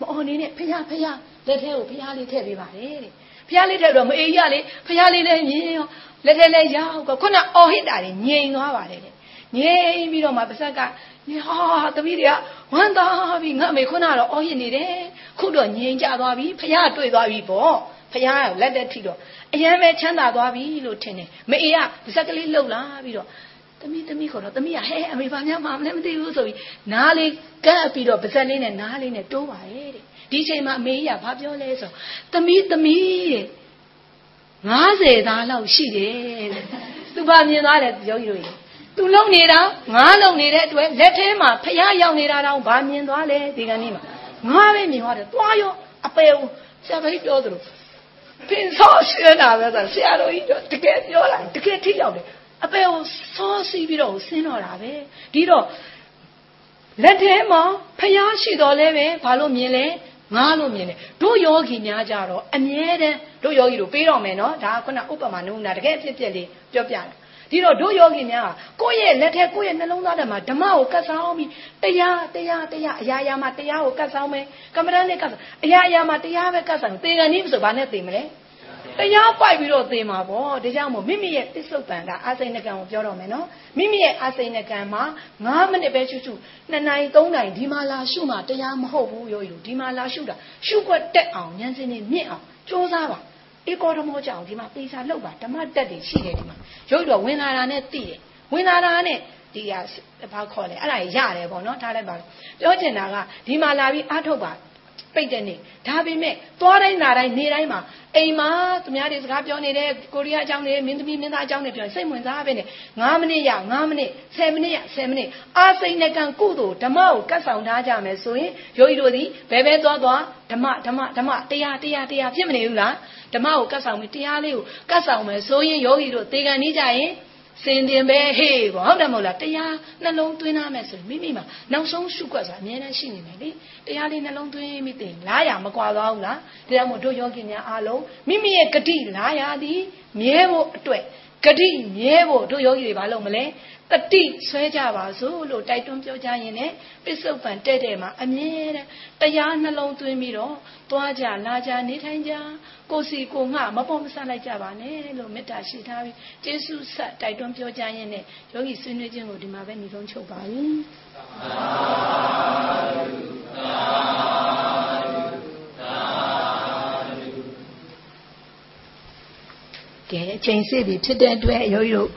မအော်နေနဲ့ဖယားဖယားလက်ထဲကိုဖယားလေးထည့်ပေးပါတယ်တဲ့ဖယားလေးထည့်တော့မအေးရလေဖယားလေးလည်းမြင်ရောလက်ထဲလည်းရောက်ခုနအော်ဟစ်တာတွေငြိမ်သွားပါတယ်တဲ့ငြိမ်ပြီးတော့မှပါဇက်ကဟာသမီးတွေကဝမ်းသာပြီးငါမေခုနကတော့အော်ဟစ်နေတယ်ခုတော့ငြိမ်ကြသွားပြီဖယားတွေ့သွားပြီပေါ့ဖယားလက်တက်ထိတော့အရန်ပဲချမ်းသာသွားပြီလို့ထင်တယ်မအေးကပါဇက်ကလေးလှုပ်လာပြီးတော့ သမီးသမီးခေါ်တော့သမီးကဟဲအမေဘာများမှမလဲမသိဘူးဆိုပြီးနားလေးကပ်ပြီးတော့ပါဇက်လေးနဲ့နားလေးနဲ့တိုးပါရဲ့တဲ့ဒီချိန်မှာအမေကြီးကဘာပြောလဲဆိုသမီးသမီးတဲ့90သားလောက်ရှိတယ်တဲ့သူဘာမြင်သွားတယ်ယောဂီတို့ကြီးသူလုံနေတာငါလုံနေတဲ့အတွက်လက်ထဲမှာဖျားရောက်နေတာတောင်ဘာမြင်သွားလဲဒီကနေ့မှာငါပဲမြင်သွားတယ်သွားရောအပေဦးဆရာကြီးပြောသလိုပင်စောရှင်းတာပဲဆိုဆရာတော်ကြီးတကယ်ပြောလိုက်တကယ်ထိရောက်တယ် အပေကိုစောစီးပြီးတော့ဆင်းတော့တာပဲဒီတော့လက်ထဲမှာဖျားရှိတော်လဲပဲဘာလို့မြင်လဲငါလို့မြင်တယ်တို့ယောဂီများကြတော့အမြဲတမ်းတို့ယောဂီတို့ပေးတော့မယ်နော်ဒါကခုနဥပမာနုနာတကယ်အဖြစ်ပြက်လေးပြောပြတာဒီတော့တို့ယောဂီများကကိုယ့်ရဲ့လက်ထက်ကိုယ့်ရဲ့နှလုံးသားထဲမှာဓမ္မကိုကတ်ဆောင်ပြီးတရားတရားတရားအရာရာမှာတရားကိုကတ်ဆောင်မယ်ကမ္မဋ္ဌာန်းနဲ့ကတ်ဆောင်အရာရာမှာတရားပဲကတ်ဆောင်သေကန်နည်းဆိုဘာနဲ့သေမလဲ တရားပိုက်ပြီးတော့သိမှာပေါ့ဒါကြောင့်မို့မိမိရဲ့ပစ္စုပန်ကအာစိဏကံကိုပြောတော့မယ်နော်မိမိရဲ့အာစိဏကံမှာ9မိနစ်ပဲရှုရှု2နာရီ3နာရီဒီမှာလာရှုမှတရားမဟုတ်ဘူးရောယူဒီမှာလာရှုတာရှုွက်တက်အောင်ဉာဏ်စင်းနေမြင့်အောင်ကြိုးစားပါဧကောဓမောကြောင့်ဒီမှာပေစာလောက်ပါဓမ္မတက်တွေရှိတယ်ဒီမှာရုပ်တော့ဝင်လာတာနဲ့သိတယ်ဝင်လာတာနဲ့ဒီဟာဘာခေါ်လဲအဲ့ဒါရတယ်ပေါ့နော်ထားလိုက်ပါပြောချင်တာကဒီမှာလာပြီးအားထုတ်ပါ ပိတ်တဲ့နေ့ဒါပေမဲ့သွားတိုင်းလာတိုင်းနေတိုင်းမှာအိမ်မှာသူများတွေစကားပြောနေတဲ့ကိုရီးယားအကြောင်းတွေမင်းသမီးမင်းသားအကြောင်းတွေပြောစိတ်ဝင်စားပဲနဲ့9မိနစ်ရ9မိနစ်10မိနစ်ရ10မိနစ်အာစိန်နကံကုသိုလ်ဓမ္မကိုကတ်ဆောင်ထားကြမယ်ဆိုရင်ယောဂီတို့သည်ဘယ်ပဲသွားသွားဓမ္မဓမ္မဓမ္မတရားတရားတရားဖြစ်မနေဘူးလားဓမ္မကိုကတ်ဆောင်ပြီးတရားလေးကိုကတ်ဆောင်မယ်ဆိုရင်ယောဂီတို့သေကံနေကြရင် စင်တင်ပဲဟေးပေါ့ဟုတ်တယ်မဟုတ်လားတရားနှလုံးသွင်းရမယ်ဆိုရင်မိမိမှာနောက်ဆုံးရှုွက်ဆိုတာအများနဲ့ရှိနေမယ်လေတရားလေးနှလုံးသွင်းမိတင်လားရမကွာသွားဘူးလားဒါကြောင့်မို့တို့ယောဂီများအားလုံးမိမိရဲ့ဂတိလားရသည်မြဲဖို့အတွက် ဂတိမြဲဖို့တို့ယောဂီတွေဘာလုပ်မလဲတတိဆွဲကြပါစို့လို့တိုက်တွန်းပြောကြရင်လည်းပစ္စုပန်တဲ့တဲ့မှာအမြဲတမ်းတရားနှလုံးသွင်းပြီးတော့သွားကြလာကြနေထိုင်ကြကိုစီကိုငှမပေါ်မဆလိုက်ကြပါနဲ့လို့မေတ္တာရှိထားပြီးကျေးဇူးဆက်တိုက်တွန်းပြောကြရင်လည်းယောဂီဆွေးနွေးခြင်းကိုဒီမှာပဲညီဆုံးချုပ်ပါပြီ ကဲအချိန်စေ့ပြီဖြစ်တဲ့အတွက်ယောဂီတို့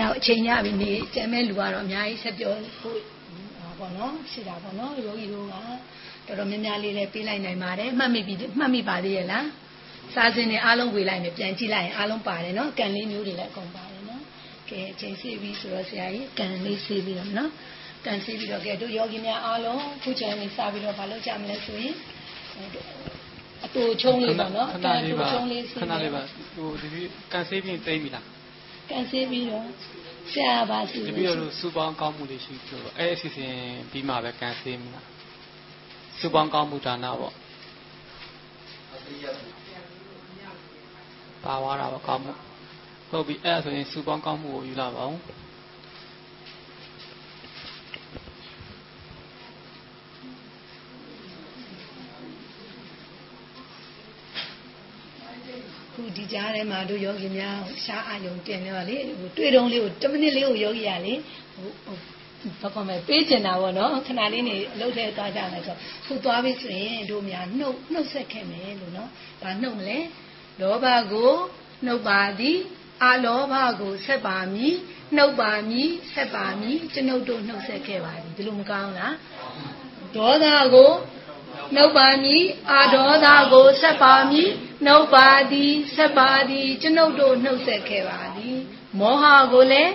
နောက်အချိန်ရပြီနေကျန်မဲ့လူကတော့အများကြီးဆက်ပြောဖို့ဟာပေါ့နော်ရှိတာပေါ့နော်ယောဂီတို့ကတော်တော်များများလေးလည်းပေးလိုက်နိုင်ပါတယ်မှတ်မိပြီမှတ်မိပါသေးရဲ့လားစာစဉ်တွေအားလုံးဝေလိုက်မယ်ပြန်ကြည့်လိုက်ရင်အားလုံးပါတယ်နော်ကန်လေးမျိုးတွေလည်းအကုန်ပါတယ်နော်ကဲအချိန်စေ့ပြီဆိုတော့ဆရာကြီးကန်လေးစေးပြီးတော့နော်ကန်စေးပြီးတော့ကဲတို့ယောဂီများအားလုံးခုချိန်လေးစပြီးတော့မလုပ်ကြမလဲဆိုရင် အတူချုံလေးပေါ့နော်ခဏလေးပါချုံလေးစေးခဏလေးပါဟိုဒီပြီးကန်ဆေးပြီးသိမ့်ပြီလားကန်စေးပြီးတော့ဆရာပါစီဒီပြီးတော့စူပေါင်းကောင်းမှုတွေရှိလို့အဲ့အစီအစဉ်ပြီးမှပဲကန်ဆေးမလားစူပေါင်းကောင်းမှုဒါနပေါ့ပါသွားတာပေါ့ကောင်းမှုဟုတ်ပြီအဲ့ဒါဆိုရင်စူပေါင်းကောင်းမှုကိုယူလာပါဦးခု ဒီကြားထဲမှာတို့ယောဂီများရှားအာယုံတင်နေပါလေဟိုတွေ့တုံးလေးကို10မိနစ်လေးကိုယောဂီရလေဟိုဟိုဘာကောမဲပေးကျင်တာပေါ့နော်ခဏလေးနေအလုပ်ထဲသွားကြမယ်ဆိုခုသွားပြီဆိုရင်တို့များနှုတ်နှုတ်ဆက်ခဲ့မယ်လို့နော်ဒါနှုတ်မလဲလောဘကိုနှုတ်ပါသည်အလောဘကိုဆက်ပါမည်နှုတ်ပါမည်ဆက်ပါမည်ကျွန်ုပ်တို့နှုတ်ဆက်ခဲ့ပါသည်ဒီလိုမကောင်းလားဒေါသကို နှုတ်ပါမည်အာဒေါသကိုဆက်ပါမည်နှုတ်ပါသည်ဆက်ပါသည်ကျွန်ုပ်တို့နှုတ်ဆက်ခဲ့ပါသည်မောဟကိုလည်း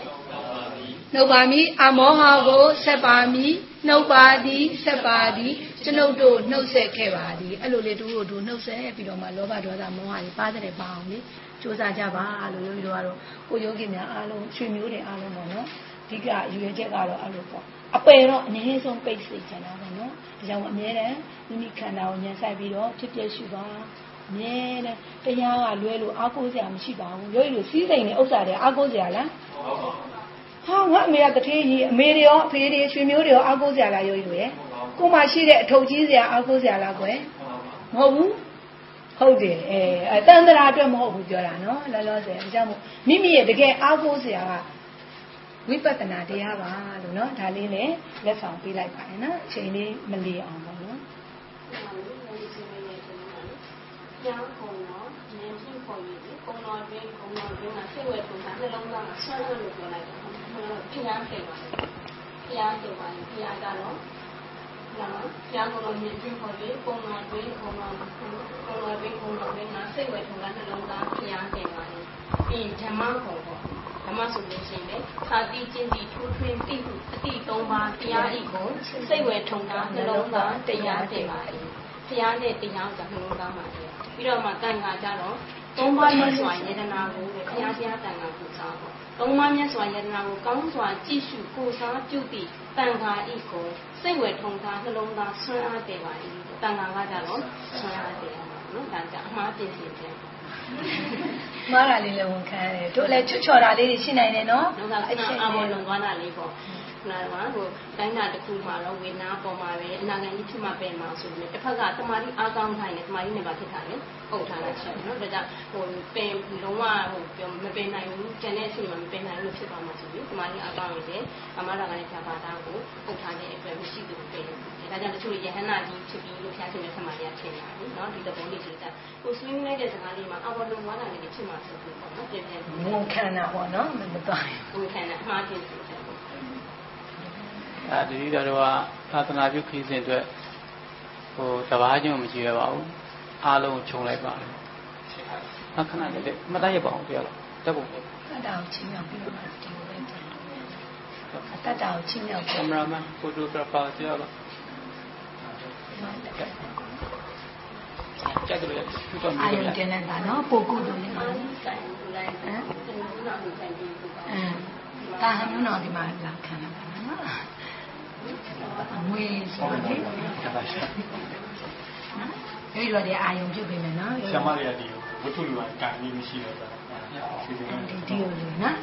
နှုတ်ပါမည်အမောဟကိုဆက်ပါမည်နှုတ်ပါသည်ဆက်ပါသည်ကျွန်ုပ်တို့နှုတ်ဆက်ခဲ့ပါသည်အဲ့လိုလေတို့တို့နှုတ်ဆက်ပြီးတော့မှလောဘဒေါသမောဟတွေပါတဲ့ပါအောင်လေစူးစမ်းကြပါလို့ယောဂီတို့ကတော့ကိုယောဂီများအားလုံးရွှေမျိုးတွေအားလုံးပေါ့နော်အဓိကယူရချက်ကတော့အဲ့လိုပေါ့အပယ်တော့အနည်းဆုံးပိတ်စိတ်ချင်တာပေါ့နော်ဒါကြောင့်အမြဲတမ်း မိမိခန္ဓာကိုဉာဏ်ဆိုင်ပြီးတော့ဖြစ်ဖြစ်ရှိပါအမြဲတမ်းတရားကလွဲလို့အားကိုးစရာမရှိပါဘူးယောဂီတို့စီးစိမ်နဲ့ဥစ္စာတွေအားကိုးစရာလားဟာငါအမေကတထေးကြီးအမေတွေရောအဖေတွေရွှေမျိုးတွေရောအားကိုးစရာလားယောဂီတို့ရဲ့ကိုမှရှိတဲ့အထုပ်ကြီးစရာအားကိုးစရာလားကွယ်မဟုတ်ဘူးဟုတ်တယ်အဲအတန်တရာအတွက်မဟုတ်ဘူးပြောတာနော်လောလောဆယ်အကြောင်းမို့မိမိရဲ့တကယ်အားကိုးစရာကဝိပဿနာတရားပါလို့နော်ဒါလေးနဲ့လက်ဆောင်ပေးလိုက်ပါတယ်နော်အချိန်လေးမလီအောင်ပါနော် ကျောင်းကုံတော့ဉာဏ်ဖြင့်ပေါ်ရည်ကုံတော်တွင်ကုံတော်တွင်ကစိတ်ဝဲထုံတာနှလုံးသားမှာဆွမ်းလို့ပြောလိုက်တယ်။ဖျားခဲ့ပါတယ်။ဖျားခဲ့ပါတယ်။ဖျားကတော့နော်ဖျားကုံတော်ဉာဏ်ဖြင့်ပေါ်ရည်ကုံတော်တွင်ကုံတော်ကုံတော်တွင်ကုံတော်တွင်ကစိတ်ဝဲထုံတာနှလုံးသားဖျားခဲ့ပါတယ်။ပြီးဓမ္မကုံပေါ့ဓမ္မဆိုလို့ရှိရင်လေသာတိချင်းစီထိုးထွင်းသိမှုအတိ၃ပါးတရားဤကိုစိတ်ဝဲထုံတာနှလုံးသားတရားခဲ့ပါတယ်။ဖျားနဲ့တရားကနှလုံးသားမှာတယ် ပြီးတော့မှတန်ခါကြတော့သုံးပါးမြတ်စွာယတနာကိုဘုရားတရားတန်ခါပူဇော်ပေါ့သုံးပါးမြတ်စွာယတနာကိုကောင်းစွာကြည့်ရှုကိုစားပြုပြီးတန်ခါဤကိုစိတ်ဝယ်ထုံသားနှလုံးသားဆွမ်းအားတယ်ပါ၏တန်ခါကကြတော့ဆွမ်းအားတယ်ပါနော်ဒါကြအမှားပြင်ဆင်တယ်မှားတာလေးလည်းဝန်ခံရတယ်တို့လည်းချွတ်ချော်တာလေးတွေရှိနိုင်တယ်နော်နောက်ကအာမောလွန်သွားတာလေးပေါ့ ခုနကဟိုတိုင်းနာတစ်ခုမှာတော့ဝေဒနာပေါ်မှာပဲအနာဂတ်ကြီးဖြစ်မှာပဲမှာဆိုပြီးတစ်ဖက်ကတမာတိအားကောင်းထိုင်နေတမာတိနဲ့ပါဖြစ်တာလေဟုတ်ထားတာရှိတယ်နော်ဒါကြောင့်ဟိုပင်လုံးဝဟိုပြောမပင်နိုင်ဘူးကျန်တဲ့အချိန်မှာမပင်နိုင်လို့ဖြစ်သွားမှာဆိုပြီးတမာတိအားကောင်းနေတယ်အမရကလည်းဖြာပါတာကိုဟုတ်ထားတဲ့အတွက်မရှိသူပင်ဒါကြောင့်တချို့ယဟန္တာကြီးဖြစ်ပြီးလို့ဖျားရှင်တဲ့ဆမာရီကထင်တာလေနော်ဒီသဘောလေးကြီးတာဟို swing နေတဲ့စကားလေးမှာအဘောလုံးဝါလာလေးဖြစ်မှာဆိုပြီးပေါ့နော်ပြင်ပြင်ဝန်ခံတာပေါ့နော်မတော်ရင်ဟိုခံတာမှားခြ င်းဆိုတယ်အဲဒီတော်တော်ကသာသနာပြုခရီးစဉ်အတွက်ဟိုတဘာချင်းမကြည့်ရပါဘူးအားလုံးခြုံလိုက်ပါမယ်အခဏလေးမတတ်ရပါအောင်ပြောတော့တက်ဖို့အတ္တကိုချင်းမြောက်ပြီးတော့ဒီလိုပဲပြန်လို့အတ္တကိုချင်းမြောက်ကပြီးင်မရာမန်ဖိုတိုဂရာဖာပြောတော့ကြက်ကြလို့ရသူ့တော်အာမျိုးယုံရတင်နေတာနော်ပိုကုတို့နေမှာဆိုင်လူတိုင်းဟမ်ဒီလိုနာကိုဆိုင်ပြီးပါအင်းဒါဟမျိုးတော့ဒီမှာလာခံရပါနော် အမွေဆိုလေအဲ့ဒီတော့ဒီအာယုံပြုတ်ပြင်မယ်နော်ဆရာမတွေကဒီဝတ္ထုလူကကန်ပြီးမရှိတော့ဘူးဒီလိုဒီဒီလိုလေနော်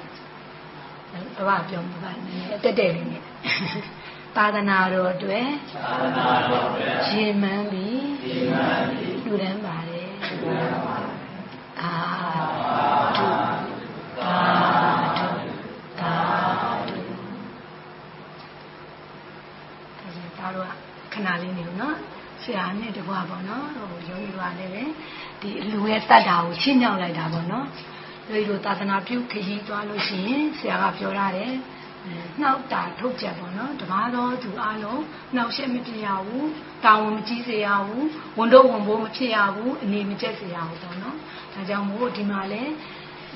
ဘာပြောမှာပါနည်းတက်တက်လေးနဲ့သာသနာတော်အတွက်သာသနာတော်ပဲရှင်မန်းပြီးဒီမှာဒီလူတန်းပါတယ်အာဓုသာဓုသာဓုဒါဆိုဒါတော့ခဏ လေးနေလို့နော်ဆရာနဲ့တကွာပေါ့နော်ဟိုယောဂီတို့ကလည်းပဲဒီအလူရဲ့တတ်တာကိုရှင်းညောက်လိုက်တာပေါ့နော်ယောဂီတို့သာသနာပြုခရီးသွားလို့ရှိရင်ဆရာကပြောရတယ်နှောက်တာထုတ်ချက်ပေါ့နော်တပါးသောသူအလုံးနှောက်ရှက်မပြရဘူးတာဝန်မကြီးစေရဘူးဝန်တော့ဝန်ဘိုးမဖြစ်ရဘူးအနေမကျက်စေရဘူးပေါ့နော်ဒါကြောင့်မို့ဒီမှာလဲ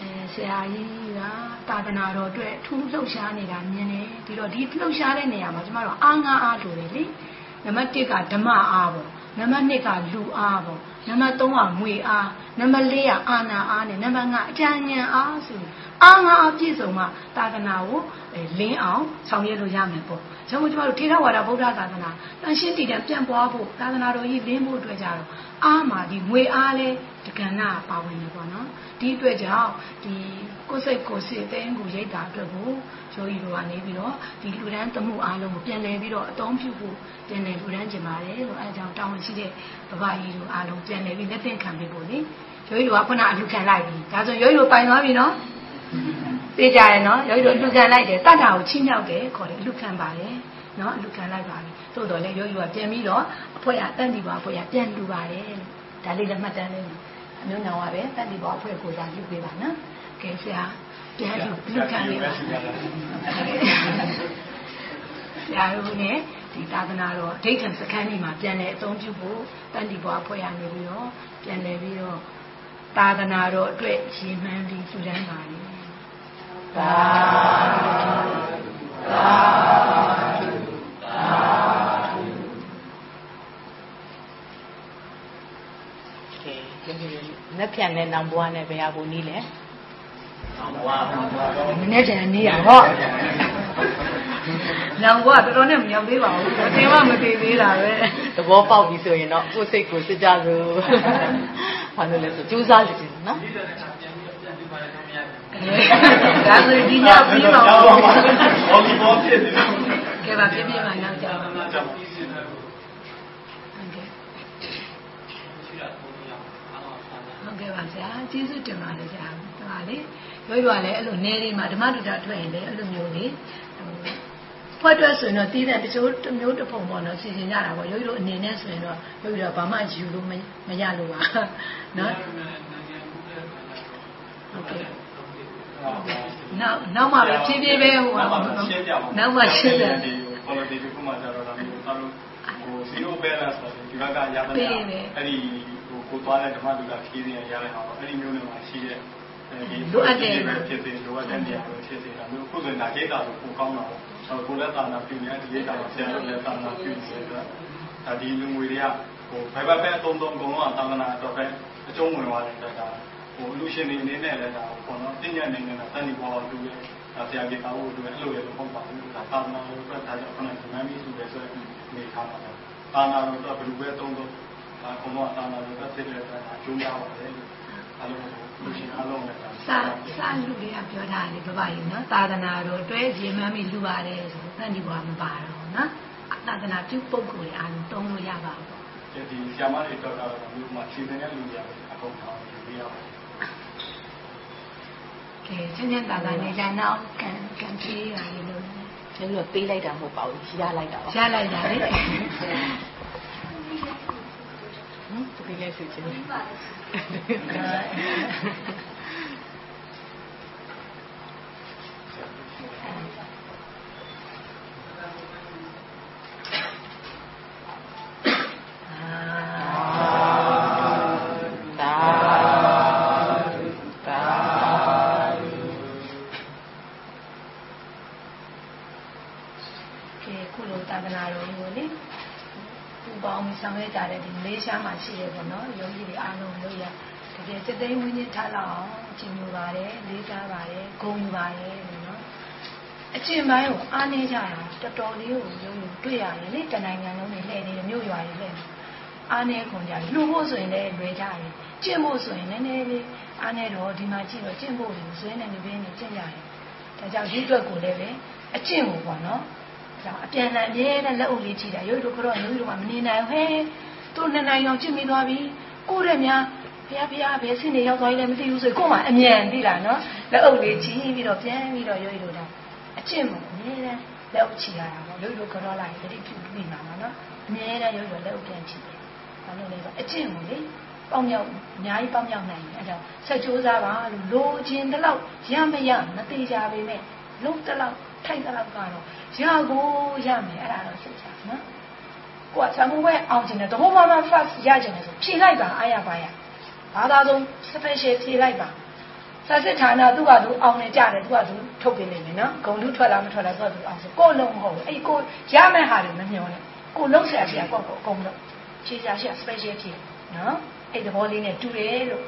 အဲဆရာကြီးကသာသနာတော်အတွက်ထူးလှုပ်ရှားနေတာမြင်တယ်ပြီးတော့ဒီလှုပ်ရှားတဲ့နေရာမှာကျမတို့အားငါအားလိုတယ်လေ နံပါတ်1ကဓမ္မအားပေါ့နံပါတ်2ကလူအားပေါ့ နံပါတ်3ကငွေအားနံပါတ်4ကအာနာအားနဲ့နံပါတ်5အကြံဉာဏ်အားဆိုအားငါအားပြည့်စုံမှသာသနာကိုလင်းအောင်ဆောင်ရွက်လို့ရမယ်ပေါ့။ကျွန်တော်တို့ထေရဝါဒဗုဒ္ဓသာသနာတန်ရှင်းတည်တဲ့ပြန့်ပွားဖို့သာသနာတော်ကြီးလင်းဖို့အတွက်ကြတော့အားမှာဒီငွေအားလဲတက္ကနာပါဝင်နေပေါ့နော်။ဒီအတွက်ကြောင့်ဒီကိုယ်စိတ်ကိုယ်စိတ်သိန်းကိုရိတ်တာအတွက်ကိုယောဂီတို့ကနေပြီးတော့ဒီလူဒန်းသမှုအားလုံးကိုပြန်လည်ပြီးတော့အသုံးပြုဖို့ပြန်လည်လူဒန်းကျင်ပါတယ်လို့အဲအကြောင်းတောင်းဝန်ရှိတဲ့ ဘဘကြီးတို့အားလုံးပြန်လည်ပြီးလက်သင့်ခံပေးဖို့လေ။ယောဂီတို့ကခုနအလူခံလိုက်ပြီ။ဒါဆိုယောဂီတို့ပိုင်သွားပြီနော်။သိကြရနော်ယောဂီတို့အလူခံလိုက်တယ်တတ်တာကိုချင်းမြောက်တယ်ခေါ်တယ်အလူခံပါတယ်နော်အလူခံလိုက်ပါပြီသို့တော်လည်းယောဂီကပြန်ပြီးတော့အဖွဲ့ကတန်တီပါအဖွဲ့ကပြန်လူပါတယ်လို့ဒါလေးလည်းမှတ်တမ်းလေးအမျိုးနောင်ကပဲတန်တီပါအဖွဲ့ကိုစားပြုပေးပါနော်ကဲဆရာပြန်လူအလူခံလေးပါဆရာတို့ နဲ့ ဒီသာသနာတော်အဋ္ဌံစခန်းကြီးမှာပြန်လဲအသုံးပြုဖို့တန်တီပါအဖွဲ့ရနေပြီးတော့ပြန်လဲပြီးတော့သာသနာတော်အတွက်ရည်မှန်းပြီးစုတန်းပါလေသာသာသာကဲကျေးဇူးတင်နက်ဖြန်နဲ့နောင်ဘွားနဲ့ဘယ်ဟာကိုနီးလဲမနေ့ကျန်နီးရဟော နောင်ဘွားတော်တော်နဲ့မရောက်သေးပါဘူးအတင်းမှမသေးသေးတာပဲသဘောပေါက်ပြီဆိုရင်တော့ကိုယ်စိတ်ကိုစစ်ကြစို့ဘာလို့လဲဆိုကြိုးစားကြည့်နော်ဒါဆိုဒီညပြီးပါဦးဘောဒီဘောဖြစ်တယ်ကဲပါပြပြပါနောက်ကြပါဟုတ်ကဲ့ဟုတ်ကဲ့ပါဗျာကျေးဇူးတင်ပါတယ်ဗျာဟိုလေရွရွလည်းအဲ့လိုနေလေးမှာဓမ္မဒုတာထွက်ရင်လည်းအဲ့လိုမျိုးလေ ဖွဲ့တွဲဆိုရင်တော့တီးတဲ့တချို့တစ်မျိုးတစ်ပုံပေါ့နော်စီစဉ်ကြတာပေါ့ရွရွအနေနဲ့ဆိုရင်တော့ရွရွဘာမှယူလို့မရလို့ပါနော်ဟုတ်ကဲ့နောက်နောက်မှပဲဖြည်းဖြည်းပဲဟိုပါနောက်မှရှင်းတယ်ဒီ quality တခုမှကြတော့ဒါမျိုးသာလို့ဟို zero balance ဆိုဒီဘက်ကရပါတယ်အဲ့ဒီဟိုကိုသွားတဲ့ဓမ္မဒုက္ခဖြည်းဖြည်းရရတဲ့ဟာအဲ့ဒီမျိုးတွေမှာရှိတဲ့ဖြစ်စေလိုအပ်တဲ့နေရာတွေဖြစ်စေတာမျိုးခုဆိုရင်ဒါဒိတာဆိုပိုကောင်းတာပေါ့ ကိုလည်းသာနာပြုနေဒီဒိတာမှာဆရာတို့လည်းသာနာပြုနေတယ်ဒါဒီလူငွေတွေကဟိုဘယ်ဘက်ပဲအတုံးတုံးအကုန်လုံးကသာနာတော့ပဲအကျုံးဝင်သွားတယ်ဒါဟိုလူရှင်တွေအနေနဲ့လည်းဒါပေါ့နော်တင်ညနေနေတာတန်ဒီပေါ်လူရဲ့ဆရာကြီးကောင်းလို့အဲ့လိုရလို့ပေါ့ပါဘူးဒါသာနာလို့ပဲဒါကြောင့်ခဏဒီမမ်းမီးဆိုတယ်ဆိုရင်နေထားတာသာနာလို့တော့ဘယ်လိုပဲတုံးတုံးဒါကောင်ကသာနာလို့ပဲသိတယ်ဒါအကျိုးရပါတယ်အားလုံး လူရှင်အားလုံးလည်းစာစာလူတွေကပြောတာလေဘဘကြီးနော်သာသနာတော်အတွဲရေမှန်းပြီးလူပါတယ်ဆိုတန်ဒီဘွားမပါတော့နော်သာသနာပြုပုဂ္ဂိုလ်တွေအားလုံးတုံးလို့ရပါဘူးဒီဆရာမတွေတော့တော့ဒီမှာခြေစင်းတဲ့လူတွေအကုန်ထောင်းယူရပါတယ်ကဲချင်းချင်းသာသာနေကြနောက်ကန်ကန်ပြေးရည်လို့ကျင်းလို့ပေးလိုက်တာမဟုတ်ပါဘူးရလိုက်တာပါရလိုက်တာလေ ဟမ်ဒီလေးဆိုချင်းရှားမှာ ရှိရပေါ့နော်ယောဂီတွေအားလုံးလို့ရတကယ်စက်သိမ်းဝင်းချင်းထားလောက်အောင်ကျင်ယူပါတယ်လေးစားပါတယ်ဂုဏ်ယူပါတယ်လို့နော်အကျင့်ပိုင်းကိုအားနေကြတာတော်တော်လေးကိုရုံးတွေ့ရတယ်လေတနိုင်ငံလုံးနေလှည့်နေမြို့ရွာတွေလှည့်အားနေခွန်ကြလူဖို့ဆိုရင်လည်းလွယ်ကြတယ်ကျင့်ဖို့ဆိုရင်လည်းနည်းနည်းလေးအားနေတော့ဒီမှာကြည့်တော့ကျင့်ဖို့ကိုဇွဲနဲ့နေပင်းနေကျင့်ကြတယ်ဒါကြောင့်ဒီအတွက်ကိုလည်းပဲအကျင့်ကိုပေါ့နော်ဒါအပြန်အလှန်အမြဲတမ်းလက်အုပ်လေးကြည့်တာရုပ်တို့ကတော့ရုပ်တို့ကမနေနိုင်ဟဲ့ သူနှစ်နိုင်အောင်ကျင့်ပြီးသွားပြီကိုတဲ့များဘုရားဘုရားဘယ်ဆင်းနေရောက်သွားရင်လည်းမသိဘူးဆိုကို့မှာအမြန်သိလားနော်လက်အုပ်လေးချီးပြီးတော့ပြန်ပြီးတော့ရွေးလို့တော့အကျင့်မှာအမြဲတမ်းလက်အုပ်ချီရတာပေါ့ရွေးလို့ကြောလိုက်တတိပြုပြီးမှာနော်အမြဲတမ်းရွေးလို့လက်အုပ်ပြန်ချီတယ်ဘာလို့လဲဆိုအကျင့်ကိုလေပေါင်းမြောက်အများကြီးပေါင်းမြောက်နိုင်တယ်အဲဒါဆက်ကြိုးစားပါလို့လိုချင်တဲ့လောက်ရမရမသေးကြပေမဲ့လုံးတလောက်ထိုက်တလောက်ကတော့ရကိုရမယ်အဲ့ဒါတော့စိတ်ချနော် ကိုကဆံမှုပဲအောင်ကျင်တယ်တဘောမှမှ first ရကျင်တယ်ဆိုဖြေလိုက်ပါအားရပါရဘာသာဆုံး special ဖြေလိုက်ပါစာစစ်ဌာနသူ့ကသူအောင်နေကြတယ်သူကသူထုတ်ပေးနေတယ်နော်ဂုံလူထွက်လာမထွက်လာသူကသူအောင်ဆိုကိုလုံးမဟုတ်ဘူးအဲ့ကိုရမယ့်ဟာတွေမမျောနဲ့ကိုလုံးဆရာဆရာကောက်ကိုအကုန်လုံးဖြေစာရှာ special ဖြေနော်အဲ့သဘောလေးနဲ့တူတယ်လို့